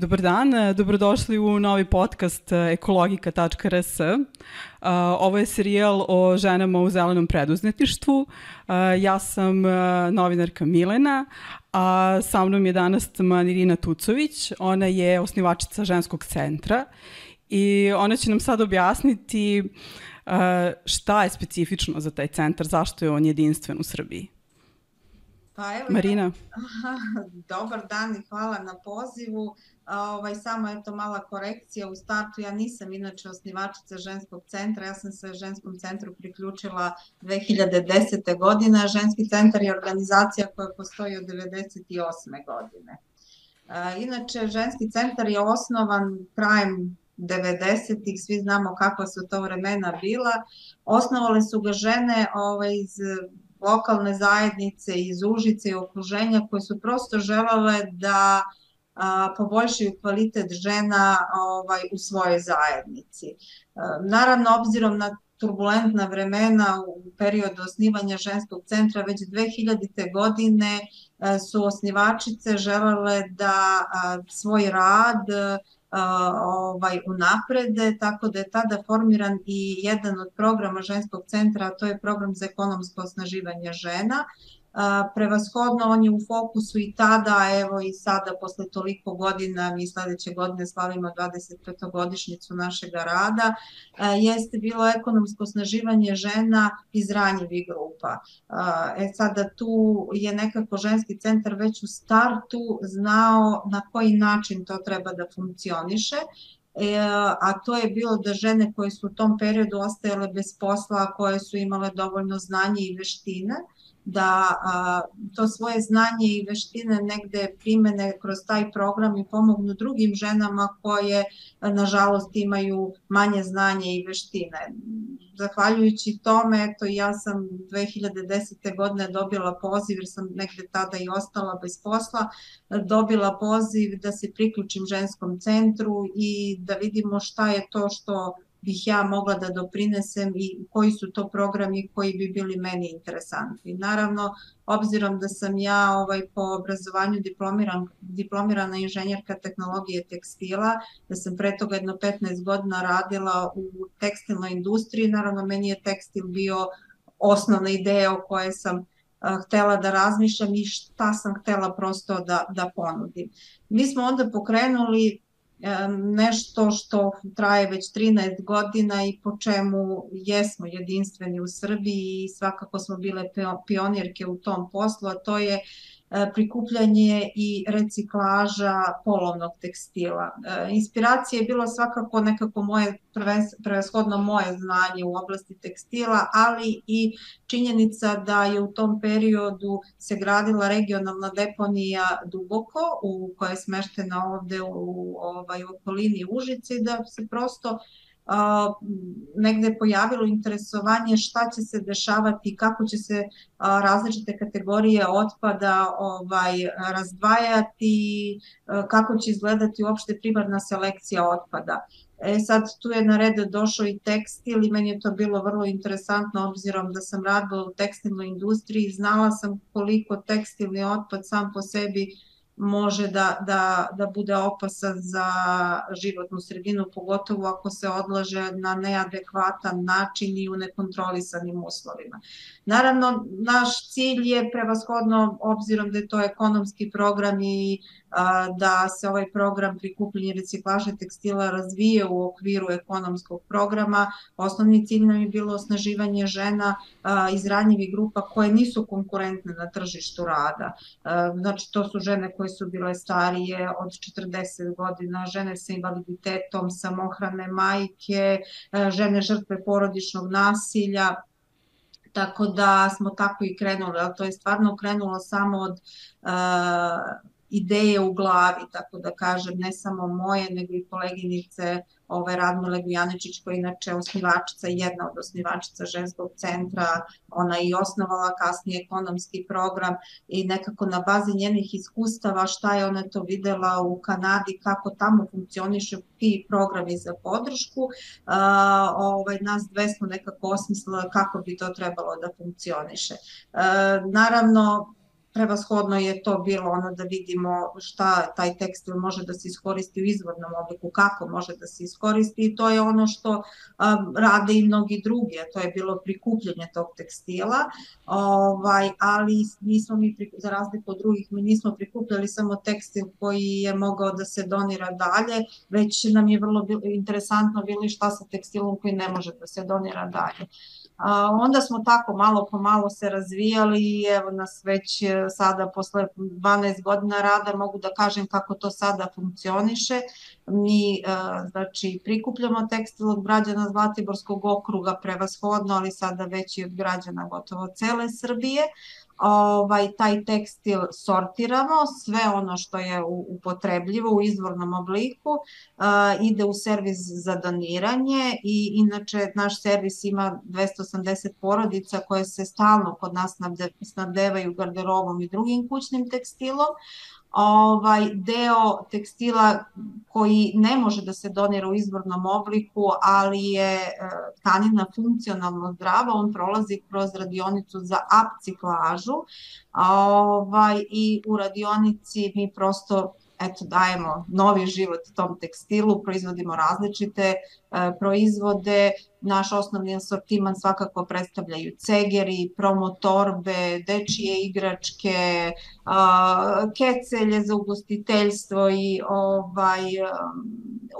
Dobar dan, dobrodošli u novi podcast ekologika.rs. Ovo je serijal o ženama u zelenom preduzetništvu. Ja sam novinarka Milena, a sa mnom je danas Manirina Tucović. Ona je osnivačica ženskog centra i ona će nam sad objasniti šta je specifično za taj centar, zašto je on jedinstven u Srbiji. Pa evo, Marina. Dobar dan i hvala na pozivu. Ovaj, samo eto mala korekcija u startu, ja nisam inače osnivačica ženskog centra, ja sam se ženskom centru priključila 2010. godine, ženski centar je organizacija koja postoji od 98. godine. Inače, ženski centar je osnovan krajem 90-ih, svi znamo kakva su to vremena bila. Osnovale su ga žene ovaj, iz lokalne zajednice, iz Užice i okruženja koje su prosto želale da a, poboljšaju kvalitet žena ovaj, u svojoj zajednici. A, naravno, obzirom na turbulentna vremena u periodu osnivanja ženskog centra već 2000. godine su osnivačice želele da svoj rad ovaj, unaprede, tako da je tada formiran i jedan od programa ženskog centra, a to je program za ekonomsko osnaživanje žena, prevashodno on je u fokusu i tada, evo i sada posle toliko godina, mi sledeće godine slavimo 25. godišnicu našeg rada, jeste bilo ekonomsko snaživanje žena iz ranjivih grupa. E sada tu je nekako ženski centar već u startu znao na koji način to treba da funkcioniše, E, a to je bilo da žene koje su u tom periodu ostajale bez posla, koje su imale dovoljno znanje i veštine, da a, to svoje znanje i veštine negde primene kroz taj program i pomognu drugim ženama koje nažalost imaju manje znanje i veštine. Zahvaljujući tome, eto ja sam 2010. godine dobila poziv jer sam negde tada i ostala bez posla, dobila poziv da se priključim ženskom centru i da vidimo šta je to što bih ja mogla da doprinesem i koji su to programi koji bi bili meni interesantni. Naravno, obzirom da sam ja ovaj po obrazovanju diplomiran, diplomirana inženjerka tehnologije tekstila, da sam pre toga jedno 15 godina radila u tekstilnoj industriji, naravno meni je tekstil bio osnovna ideja o kojoj sam htela da razmišljam i šta sam htela prosto da, da ponudim. Mi smo onda pokrenuli nešto što traje već 13 godina i po čemu jesmo jedinstveni u Srbiji i svakako smo bile pionirke u tom poslu, a to je prikupljanje i reciklaža polovnog tekstila. E, inspiracija je bilo svakako nekako moje prevashodno moje znanje u oblasti tekstila, ali i činjenica da je u tom periodu se gradila regionalna deponija Duboko, u koja je smeštena ovde u ovaj, okolini Užice i da se prosto negde pojavilo interesovanje šta će se dešavati, kako će se različite kategorije otpada ovaj, razdvajati, kako će izgledati uopšte primarna selekcija otpada. E sad tu je na red došao i tekstil i meni je to bilo vrlo interesantno obzirom da sam radila u tekstilnoj industriji i znala sam koliko tekstilni otpad sam po sebi uh, može da, da, da bude opasan za životnu sredinu, pogotovo ako se odlaže na neadekvatan način i u nekontrolisanim uslovima. Naravno, naš cilj je prevashodno, obzirom da je to ekonomski program i da se ovaj program prikupljanja reciklaže tekstila razvije u okviru ekonomskog programa. Osnovni cilj nam je bilo osnaživanje žena iz ranjivih grupa koje nisu konkurentne na tržištu rada. Znači, to su žene koje su bile starije od 40 godina, žene sa invaliditetom, samohrane majke, žene žrtve porodičnog nasilja, Tako da smo tako i krenuli, ali to je stvarno krenulo samo od ideje u glavi, tako da kažem, ne samo moje, nego i koleginice ove Radmile Gujaničić, koja je inače osnivačica, jedna od osnivačica ženskog centra, ona i osnovala kasnije ekonomski program i nekako na bazi njenih iskustava šta je ona to videla u Kanadi, kako tamo funkcioniše ti programi za podršku, uh, ovaj, nas dve smo nekako osmislila kako bi to trebalo da funkcioniše. Uh, naravno, prevashodno je to bilo ono da vidimo šta taj tekstil može da se iskoristi u izvornom obliku, kako može da se iskoristi i to je ono što um, rade i mnogi drugi, a to je bilo prikupljanje tog tekstila, ovaj, ali nismo mi, za razliku od drugih, mi nismo prikupljali samo tekstil koji je mogao da se donira dalje, već nam je vrlo interesantno bilo šta sa tekstilom koji ne može da se donira dalje. Onda smo tako malo po malo se razvijali i evo nas već e, sada posle 12 godina rada mogu da kažem kako to sada funkcioniše. Mi e, znači prikupljamo tekstil od građana Zlatiborskog okruga prevashodno, ali sada već i od građana gotovo cele Srbije ovaj, taj tekstil sortiramo, sve ono što je upotrebljivo u izvornom obliku uh, ide u servis za doniranje i inače naš servis ima 280 porodica koje se stalno kod nas snabdevaju garderobom i drugim kućnim tekstilom, ovaj deo tekstila koji ne može da se donira u izvornom obliku, ali je e, tkanina funkcionalno zdrava, on prolazi kroz radionicu za apciklažu ovaj, i u radionici mi prosto eto, dajemo novi život tom tekstilu, proizvodimo različite e, proizvode, naš osnovni asortiman svakako predstavljaju cegeri, promotorbe, dečije igračke, kecelje za ugostiteljstvo i ovaj,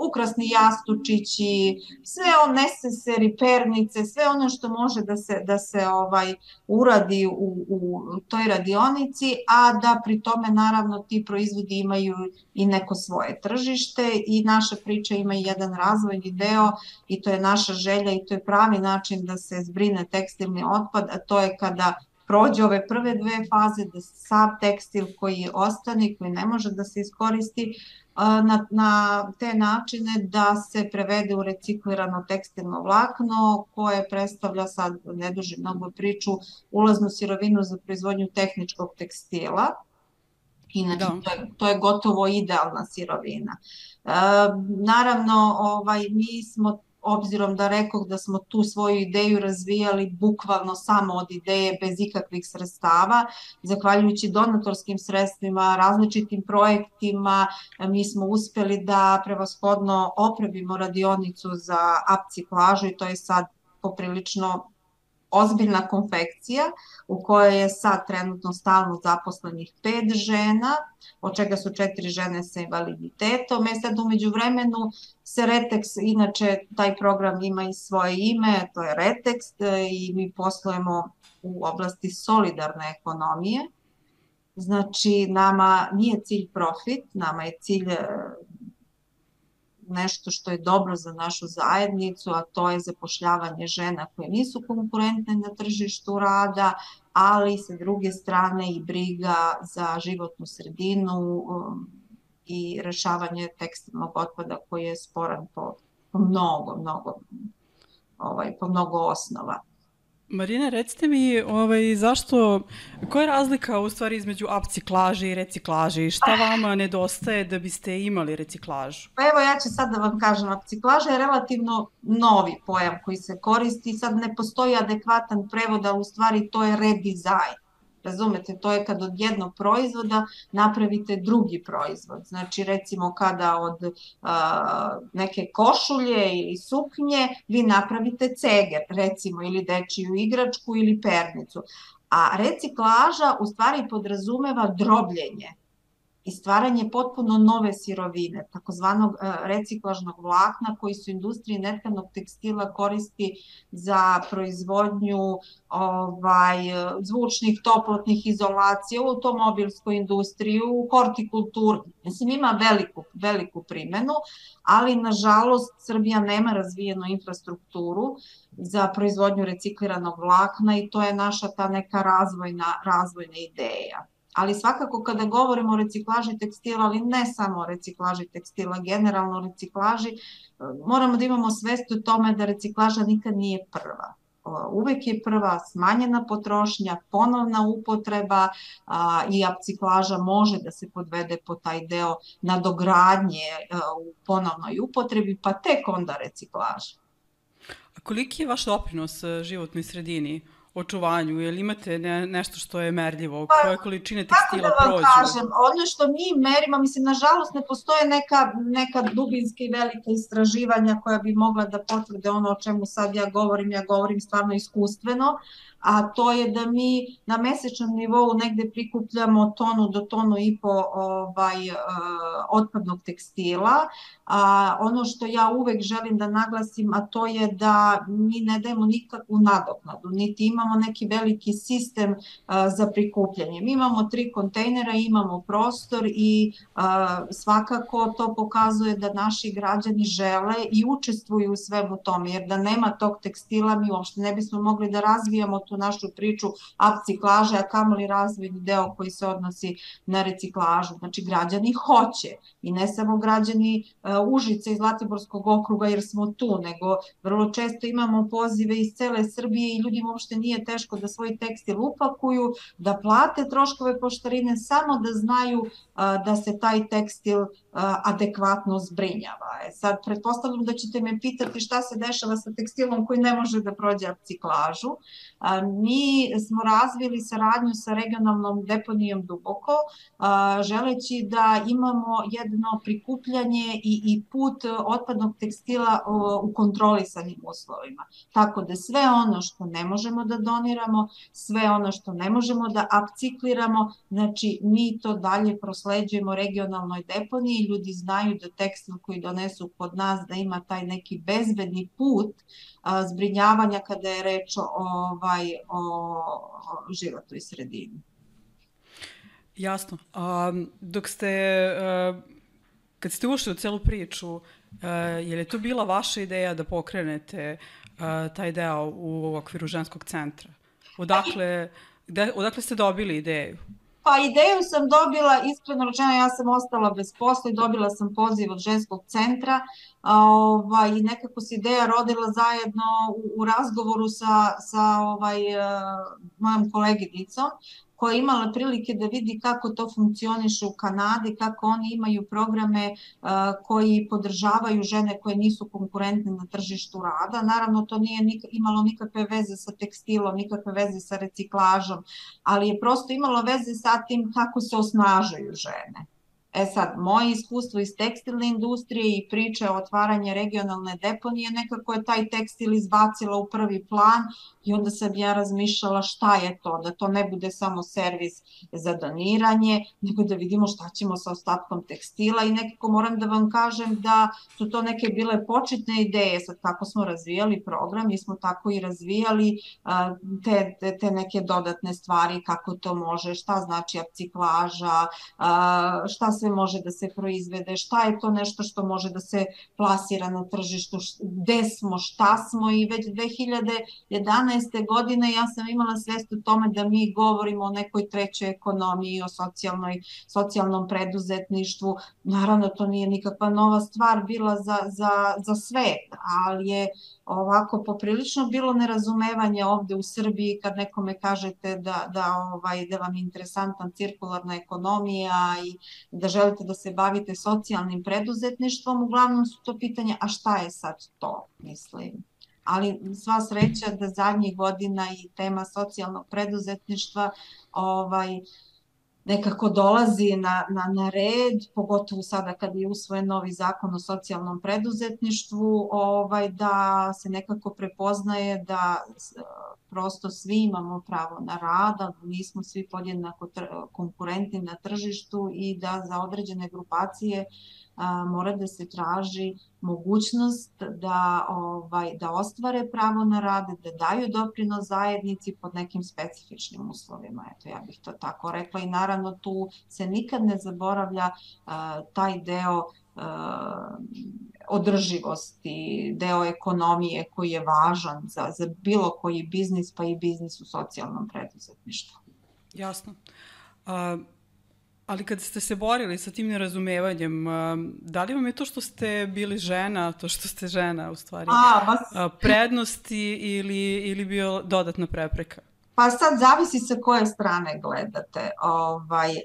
ukrasni jastučići, sve on neseseri, pernice, sve ono što može da se, da se ovaj uradi u, u toj radionici, a da pri tome naravno ti proizvodi imaju i neko svoje tržište i naša priča ima jedan razvojni deo i to je naša želja i to je pravi način da se zbrine tekstilni otpad, a to je kada prođe ove prve dve faze, da sav tekstil koji ostane, koji ne može da se iskoristi, na, na te načine da se prevede u reciklirano tekstilno vlakno koje predstavlja sad, ne duži mnogo priču, ulaznu sirovinu za proizvodnju tehničkog tekstila. Inače, da. to, je, to je gotovo idealna sirovina. E, naravno, ovaj, mi smo obzirom da rekoh da smo tu svoju ideju razvijali bukvalno samo od ideje bez ikakvih sredstava, zahvaljujući donatorskim sredstvima, različitim projektima, mi smo uspeli da prevashodno opravimo radionicu za apciklažu i to je sad poprilično ozbiljna konfekcija u kojoj je sad trenutno stalno zaposlenih pet žena, od čega su četiri žene sa invaliditetom. E sad umeđu vremenu se Retex, inače taj program ima i svoje ime, to je Retex i mi poslujemo u oblasti solidarne ekonomije. Znači, nama nije cilj profit, nama je cilj nešto što je dobro za našu zajednicu, a to je zapošljavanje žena koje nisu konkurentne na tržištu rada, ali sa druge strane i briga za životnu sredinu um, i rešavanje tekstilnog otpada koji je sporan po, po mnogo, mnogo, ovaj, po mnogo osnova. Marina, recite mi ovaj, zašto, koja je razlika u stvari između apciklaže i reciklaže i šta vama nedostaje da biste imali reciklažu? Pa evo ja ću sad da vam kažem, apciklaža je relativno novi pojam koji se koristi, sad ne postoji adekvatan prevod, ali u stvari to je redizajn. Razumete, to je kad od jednog proizvoda napravite drugi proizvod. Znači recimo kada od a, neke košulje ili suknje vi napravite ceger, recimo ili dečiju igračku ili pernicu. A reciklaža u stvari podrazumeva drobljenje i stvaranje potpuno nove sirovine, takozvanog e, reciklažnog vlakna koji su industriji netkanog tekstila koristi za proizvodnju ovaj, zvučnih, toplotnih izolacija u automobilskoj industriji, u hortikulturi. Mislim, ima veliku, veliku primenu, ali nažalost Srbija nema razvijenu infrastrukturu za proizvodnju recikliranog vlakna i to je naša ta neka razvojna, razvojna ideja ali svakako kada govorimo o reciklaži tekstila, ali ne samo o reciklaži tekstila, generalno o reciklaži, moramo da imamo svest o tome da reciklaža nikad nije prva. Uvek je prva smanjena potrošnja, ponovna upotreba a, i apciklaža može da se podvede po taj deo nadogradnje a, u ponovnoj upotrebi, pa tek onda reciklaža. A koliki je vaš doprinos životnoj sredini? Očuvanju? Jel imate ne, nešto što je merljivo? Pa, koje količine tekstila prođu? Kako da vam prođu? kažem, ono što mi merimo, mislim, nažalost ne postoje neka, neka dubinska i velika istraživanja koja bi mogla da potvrde ono o čemu sad ja govorim, ja govorim stvarno iskustveno, a to je da mi na mesečnom nivou negde prikupljamo tonu do tonu i po ovaj, uh, otpadnog tekstila. A, ono što ja uvek želim da naglasim, a to je da mi ne dajemo nikakvu nadoknadu, niti imamo neki veliki sistem uh, za prikupljanje. Mi imamo tri kontejnera, imamo prostor i uh, svakako to pokazuje da naši građani žele i učestvuju u svemu tome, jer da nema tog tekstila mi uopšte ne bismo mogli da razvijamo tu našu priču upciklaže, a kamoli razvojni deo koji se odnosi na reciklažu. Znači, građani hoće i ne samo građani uh, Užice iz Zlatiborskog okruga jer smo tu, nego vrlo često imamo pozive iz cele Srbije i ljudima uopšte nije teško da svoj tekstil upakuju, da plate troškove poštarine samo da znaju da se taj tekstil adekvatno zbrinjava. E sad, pretpostavljam da ćete me pitati šta se dešava sa tekstilom koji ne može da prođe apciklažu. Mi smo razvili saradnju sa regionalnom deponijom Duboko, želeći da imamo jedno prikupljanje i, i put otpadnog tekstila u kontrolisanim uslovima. Tako da sve ono što ne možemo da doniramo, sve ono što ne možemo da apcikliramo, znači mi to dalje prosleđujemo regionalnoj deponiji, ljudi znaju da tekstil koji donesu kod nas da ima taj neki bezbedni put a, zbrinjavanja kada je reč o, ovaj, o, o životnoj sredini. Jasno. A, dok ste, a, kad ste ušli u celu priču, a, je li to bila vaša ideja da pokrenete a, taj deo u, u okviru ženskog centra? Odakle, gde, odakle ste dobili ideju? Pa ideju sam dobila, iskreno rečeno, ja sam ostala bez posla i dobila sam poziv od ženskog centra ovaj, i nekako se ideja rodila zajedno u, u razgovoru sa, sa ovaj, mojom koleginicom koja je imala prilike da vidi kako to funkcioniše u Kanadi, kako oni imaju programe koji podržavaju žene koje nisu konkurentne na tržištu rada. Naravno, to nije imalo nikakve veze sa tekstilom, nikakve veze sa reciklažom, ali je prosto imalo veze sa tim kako se osnažaju žene. E sad, moje iskustvo iz tekstilne industrije i priče o otvaranje regionalne deponije, nekako je taj tekstil izbacila u prvi plan i onda sam ja razmišljala šta je to, da to ne bude samo servis za doniranje, nego da vidimo šta ćemo sa ostatkom tekstila i nekako moram da vam kažem da su to neke bile početne ideje, sad kako smo razvijali program, mi smo tako i razvijali te, te, te neke dodatne stvari, kako to može, šta znači apciklaža, šta sve može da se proizvede, šta je to nešto što može da se plasira na tržištu, gde smo, šta smo i već 2011. godine ja sam imala svest o tome da mi govorimo o nekoj trećoj ekonomiji, o socijalnoj, socijalnom preduzetništvu. Naravno, to nije nikakva nova stvar bila za, za, za svet, ali je ovako poprilično bilo nerazumevanje ovde u Srbiji kad nekome kažete da, da, ovaj, da vam je interesantan cirkularna ekonomija i da želite da se bavite socijalnim preduzetništvom, uglavnom su to pitanje, a šta je sad to, mislim. Ali sva sreća da zadnjih godina i tema socijalnog preduzetništva ovaj, nekako dolazi na, na, na red, pogotovo sada kada je usvojen novi zakon o socijalnom preduzetništvu, ovaj, da se nekako prepoznaje da prosto svi imamo pravo na rad, da nismo svi podjednako konkurentni na tržištu i da za određene grupacije a, mora da se traži mogućnost da, ovaj, da ostvare pravo na rad, da daju doprinos zajednici pod nekim specifičnim uslovima. Eto, ja bih to tako rekla i naravno tu se nikad ne zaboravlja a, taj deo a, održivosti, deo ekonomije koji je važan za, za bilo koji biznis, pa i biznis u socijalnom preduzetništvu. Jasno. A, Ali kad ste se borili sa tim nerazumevanjem, da li vam je to što ste bili žena, to što ste žena u stvari, A, bas... prednosti ili, ili bio dodatna prepreka? Pa sad zavisi sa koje strane gledate. Ovaj, e,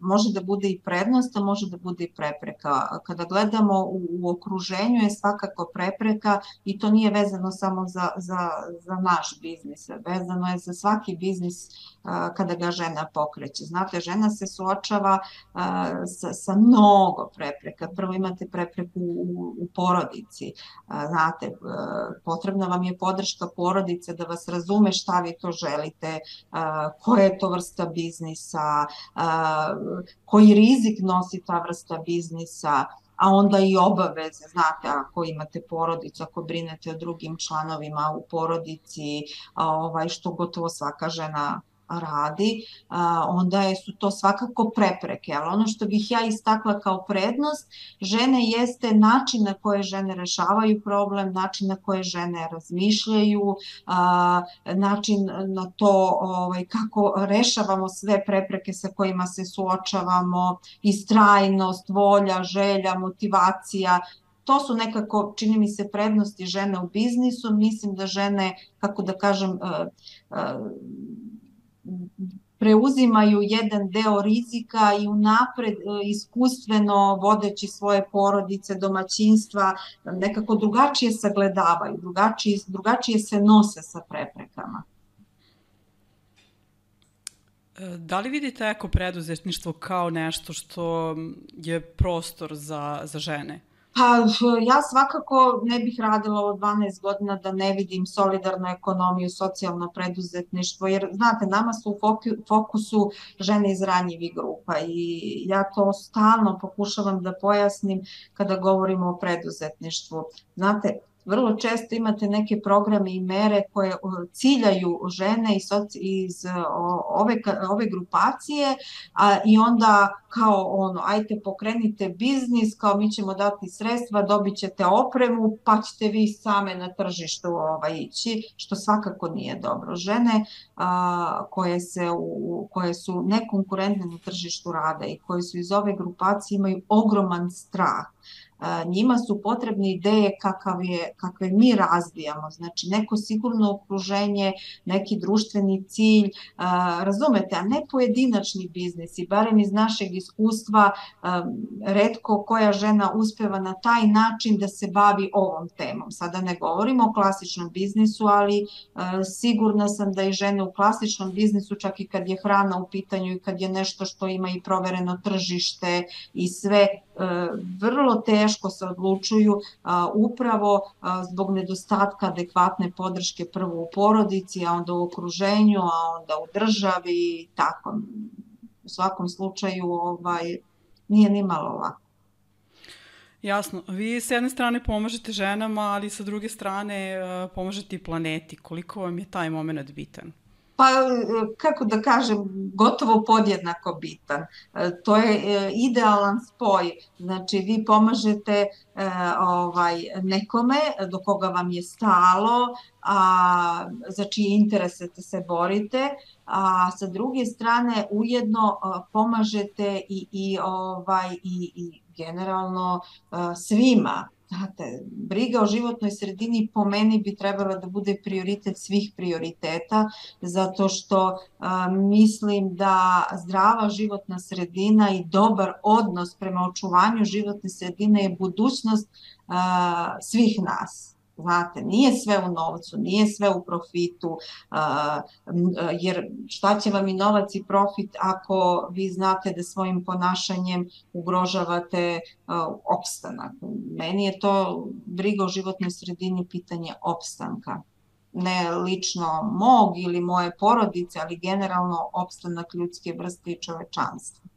može da bude i prednost, a može da bude i prepreka. Kada gledamo u, u okruženju je svakako prepreka i to nije vezano samo za, za, za naš biznis, vezano je za svaki biznis kada ga žena pokreće. Znate, žena se suočava sa, sa mnogo prepreka. Prvo imate prepreku u, u porodici. Znate, potrebna vam je podrška porodice da vas razume šta vi to želite, koja je to vrsta biznisa, koji rizik nosi ta vrsta biznisa, a onda i obaveze, znate, ako imate porodicu, ako brinete o drugim članovima u porodici, ovaj, što gotovo svaka žena radi, onda su to svakako prepreke. Ali ono što bih ja istakla kao prednost žene jeste način na koje žene rešavaju problem, način na koje žene razmišljaju, način na to ovaj, kako rešavamo sve prepreke sa kojima se suočavamo, istrajnost, volja, želja, motivacija, to su nekako, čini mi se, prednosti žene u biznisu. Mislim da žene, kako da kažem, preuzimaju jedan deo rizika i unapred e, iskustveno vodeći svoje porodice, domaćinstva, nekako drugačije sagledavaju, drugačije, drugačije se nose sa preprekama. E, da li vidite eko preduzetništvo kao nešto što je prostor za, za žene? Pa ja svakako ne bih radila ovo 12 godina da ne vidim solidarnu ekonomiju, socijalno preduzetništvo, jer znate, nama su u fokusu žene iz ranjivih grupa i ja to stalno pokušavam da pojasnim kada govorimo o preduzetništvu. Znate, vrlo često imate neke programe i mere koje ciljaju žene iz ove, ove grupacije a, i onda kao ono, ajte pokrenite biznis, kao mi ćemo dati sredstva, dobit ćete opremu, pa ćete vi same na tržištu ovaj, ići, što svakako nije dobro. Žene a, koje, se u, koje su nekonkurentne na tržištu rada i koje su iz ove grupacije imaju ogroman strah njima su potrebne ideje kakav je, kakve mi razvijamo, znači neko sigurno okruženje, neki društveni cilj, razumete, a ne pojedinačni biznis i barem iz našeg iskustva redko koja žena uspeva na taj način da se bavi ovom temom. Sada ne govorimo o klasičnom biznisu, ali sigurna sam da i žene u klasičnom biznisu, čak i kad je hrana u pitanju i kad je nešto što ima i provereno tržište i sve, vrlo teško se odlučuju upravo zbog nedostatka adekvatne podrške prvo u porodici, a onda u okruženju, a onda u državi i tako. U svakom slučaju ovaj, nije ni malo lako. Jasno. Vi s jedne strane pomažete ženama, ali sa druge strane pomažete i planeti. Koliko vam je taj moment bitan? Pa kako da kažem, gotovo podjednako bitan. E, to je e, idealan spoj. Znači, vi pomažete e, ovaj, nekome do koga vam je stalo, a za čije interese se borite, a sa druge strane ujedno pomažete i, i, ovaj, i, i generalno svima Znate, briga o životnoj sredini po meni bi trebala da bude prioritet svih prioriteta, zato što a, mislim da zdrava životna sredina i dobar odnos prema očuvanju životne sredine je budućnost a, svih nas. Znate, nije sve u novcu, nije sve u profitu, jer šta će vam i novac i profit ako vi znate da svojim ponašanjem ugrožavate opstanak. Meni je to briga o životnoj sredini pitanje opstanka ne lično mog ili moje porodice, ali generalno opstanak ljudske vrste i čovečanstva.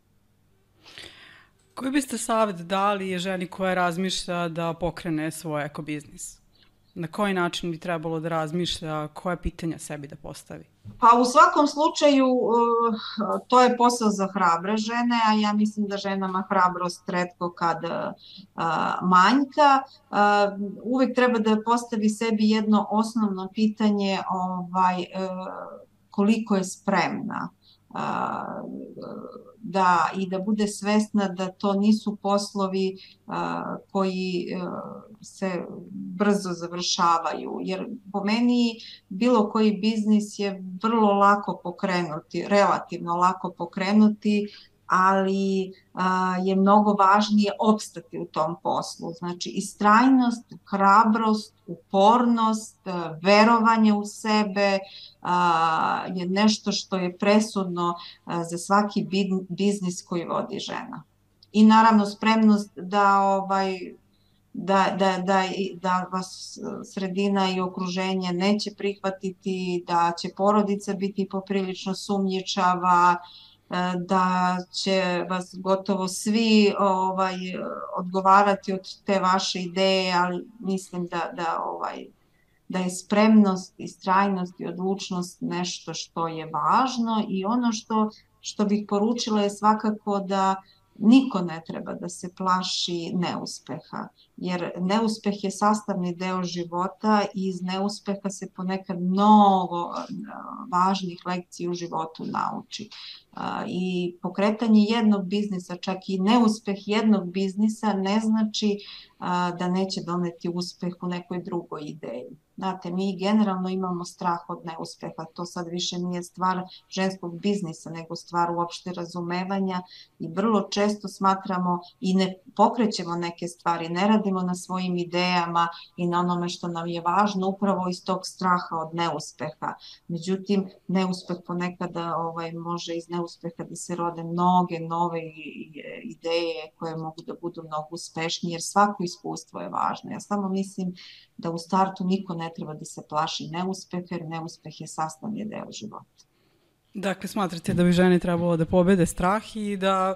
Koji biste savjet dali ženi koja razmišlja da pokrene svoj ekobiznis? Na koji način bi trebalo da razmišlja, koje pitanja sebi da postavi? Pa u svakom slučaju uh, to je posao za hrabre žene, a ja mislim da ženama hrabrost redko kad uh, manjka. Uh, uvek treba da postavi sebi jedno osnovno pitanje ovaj, koliko je spremna da i da bude svesna da to nisu poslovi koji e, se brzo završavaju. Jer po meni bilo koji biznis je vrlo lako pokrenuti, relativno lako pokrenuti ali a, je mnogo važnije opstati u tom poslu. Znači, istrajnost, hrabrost, upornost, verovanje u sebe a, je nešto što je presudno a, za svaki biznis koji vodi žena. I naravno spremnost da ovaj da, da, da, da vas sredina i okruženje neće prihvatiti, da će porodica biti poprilično sumnjičava, E, da će vas gotovo svi ovaj odgovarati od te vaše ideje, ali mislim da da ovaj da je spremnost, istrajnost i odlučnost nešto što je važno i ono što što bih poručila je svakako da niko ne treba da se plaši neuspeha, jer neuspeh je sastavni deo života i iz neuspeha se ponekad mnogo važnih lekcija u životu nauči. I pokretanje jednog biznisa, čak i neuspeh jednog biznisa ne znači da neće doneti uspeh u nekoj drugoj ideji. Znate, mi generalno imamo strah od neuspeha, to sad više nije stvar ženskog biznisa, nego stvar uopšte razumevanja i vrlo često smatramo i ne pokrećemo neke stvari, ne radimo na svojim idejama i na onome što nam je važno upravo iz tog straha od neuspeha. Međutim, neuspeh ponekada ovaj, može iz neuspeha da se rode mnoge nove ideje koje mogu da budu mnogo uspešnije, jer svako iskustvo je važno. Ja samo mislim da u startu niko ne treba da se plaši neuspeha, jer neuspeh je sastavni deo života. Dakle, smatrate da bi žene trebalo da pobede strah i da...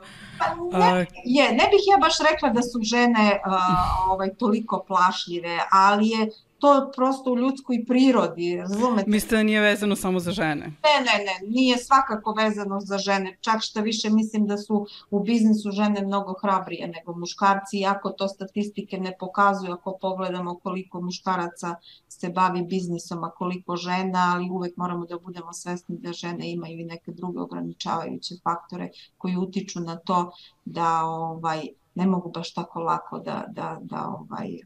Pa ne, je, ne bih ja baš rekla da su žene uh, ovaj, toliko plašljive, ali je to prosto u ljudskoj prirodi, razumete? Mislite da nije vezano samo za žene? Ne, ne, ne, nije svakako vezano za žene. Čak što više mislim da su u biznisu žene mnogo hrabrije nego muškarci, iako to statistike ne pokazuju ako pogledamo koliko muškaraca se bavi biznisom, a koliko žena, ali uvek moramo da budemo svesni da žene imaju i neke druge ograničavajuće faktore koji utiču na to da ovaj ne mogu baš tako lako da, da, da ovaj,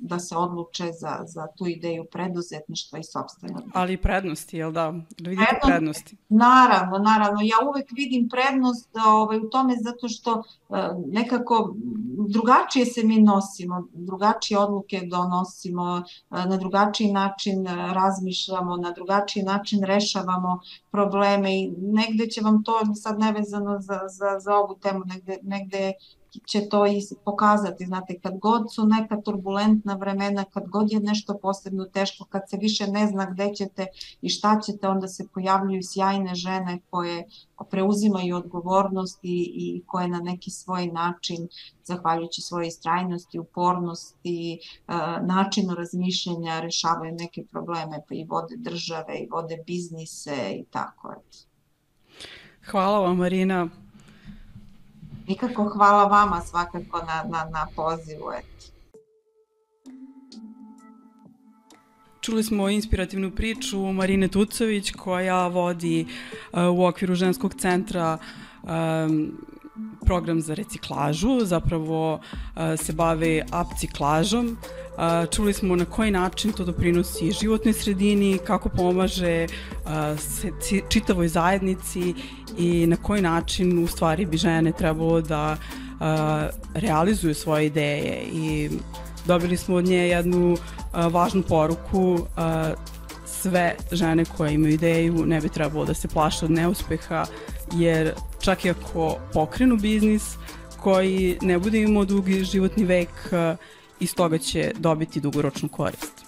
da se odluče za, za tu ideju preduzetništva i sobstvenog. Ali i prednosti, jel da? Da vidite prednosti? prednosti? Naravno, naravno. Ja uvek vidim prednost ovaj, u tome zato što e, nekako drugačije se mi nosimo, drugačije odluke donosimo, e, na drugačiji način razmišljamo, na drugačiji način rešavamo probleme i negde će vam to sad nevezano za, za, za ovu temu, negde, negde će to i pokazati. Znate, kad god su neka turbulentna vremena, kad god je nešto posebno teško, kad se više ne zna gde ćete i šta ćete, onda se pojavljuju sjajne žene koje preuzimaju odgovornost i, i koje na neki svoj način, zahvaljujući svoje istrajnosti, upornosti, e, načinu razmišljanja, rešavaju neke probleme, pa i vode države, i vode biznise i tako. Hvala vam, Marina. Nikako hvala vama svakako na, na, na pozivu. Eto. Čuli smo inspirativnu priču Marine Tucović koja vodi uh, u okviru ženskog centra um, program za reciklažu, zapravo uh, se bave upciklažom. Uh, čuli smo na koji način to doprinosi životnoj sredini, kako pomaže uh, se, čitavoj zajednici i na koji način u stvari bi žene trebalo da uh, realizuju svoje ideje i dobili smo od nje jednu uh, važnu poruku uh, sve žene koje imaju ideju ne bi trebalo da se plaše od neuspeha jer čak i ako pokrenu biznis koji ne bude imao dugi životni vek iz toga će dobiti dugoročnu korist.